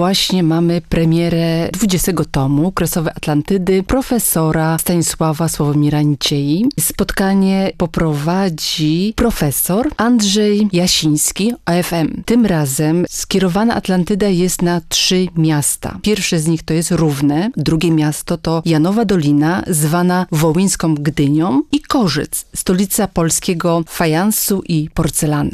właśnie mamy premierę 20 tomu Kresowe Atlantydy profesora Stanisława Sławomira Niciei. Spotkanie poprowadzi profesor Andrzej Jasiński, AFM. Tym razem skierowana Atlantyda jest na trzy miasta. Pierwsze z nich to jest Równe, drugie miasto to Janowa Dolina, zwana Wołyńską Gdynią i Korzyc, stolica polskiego fajansu i porcelany.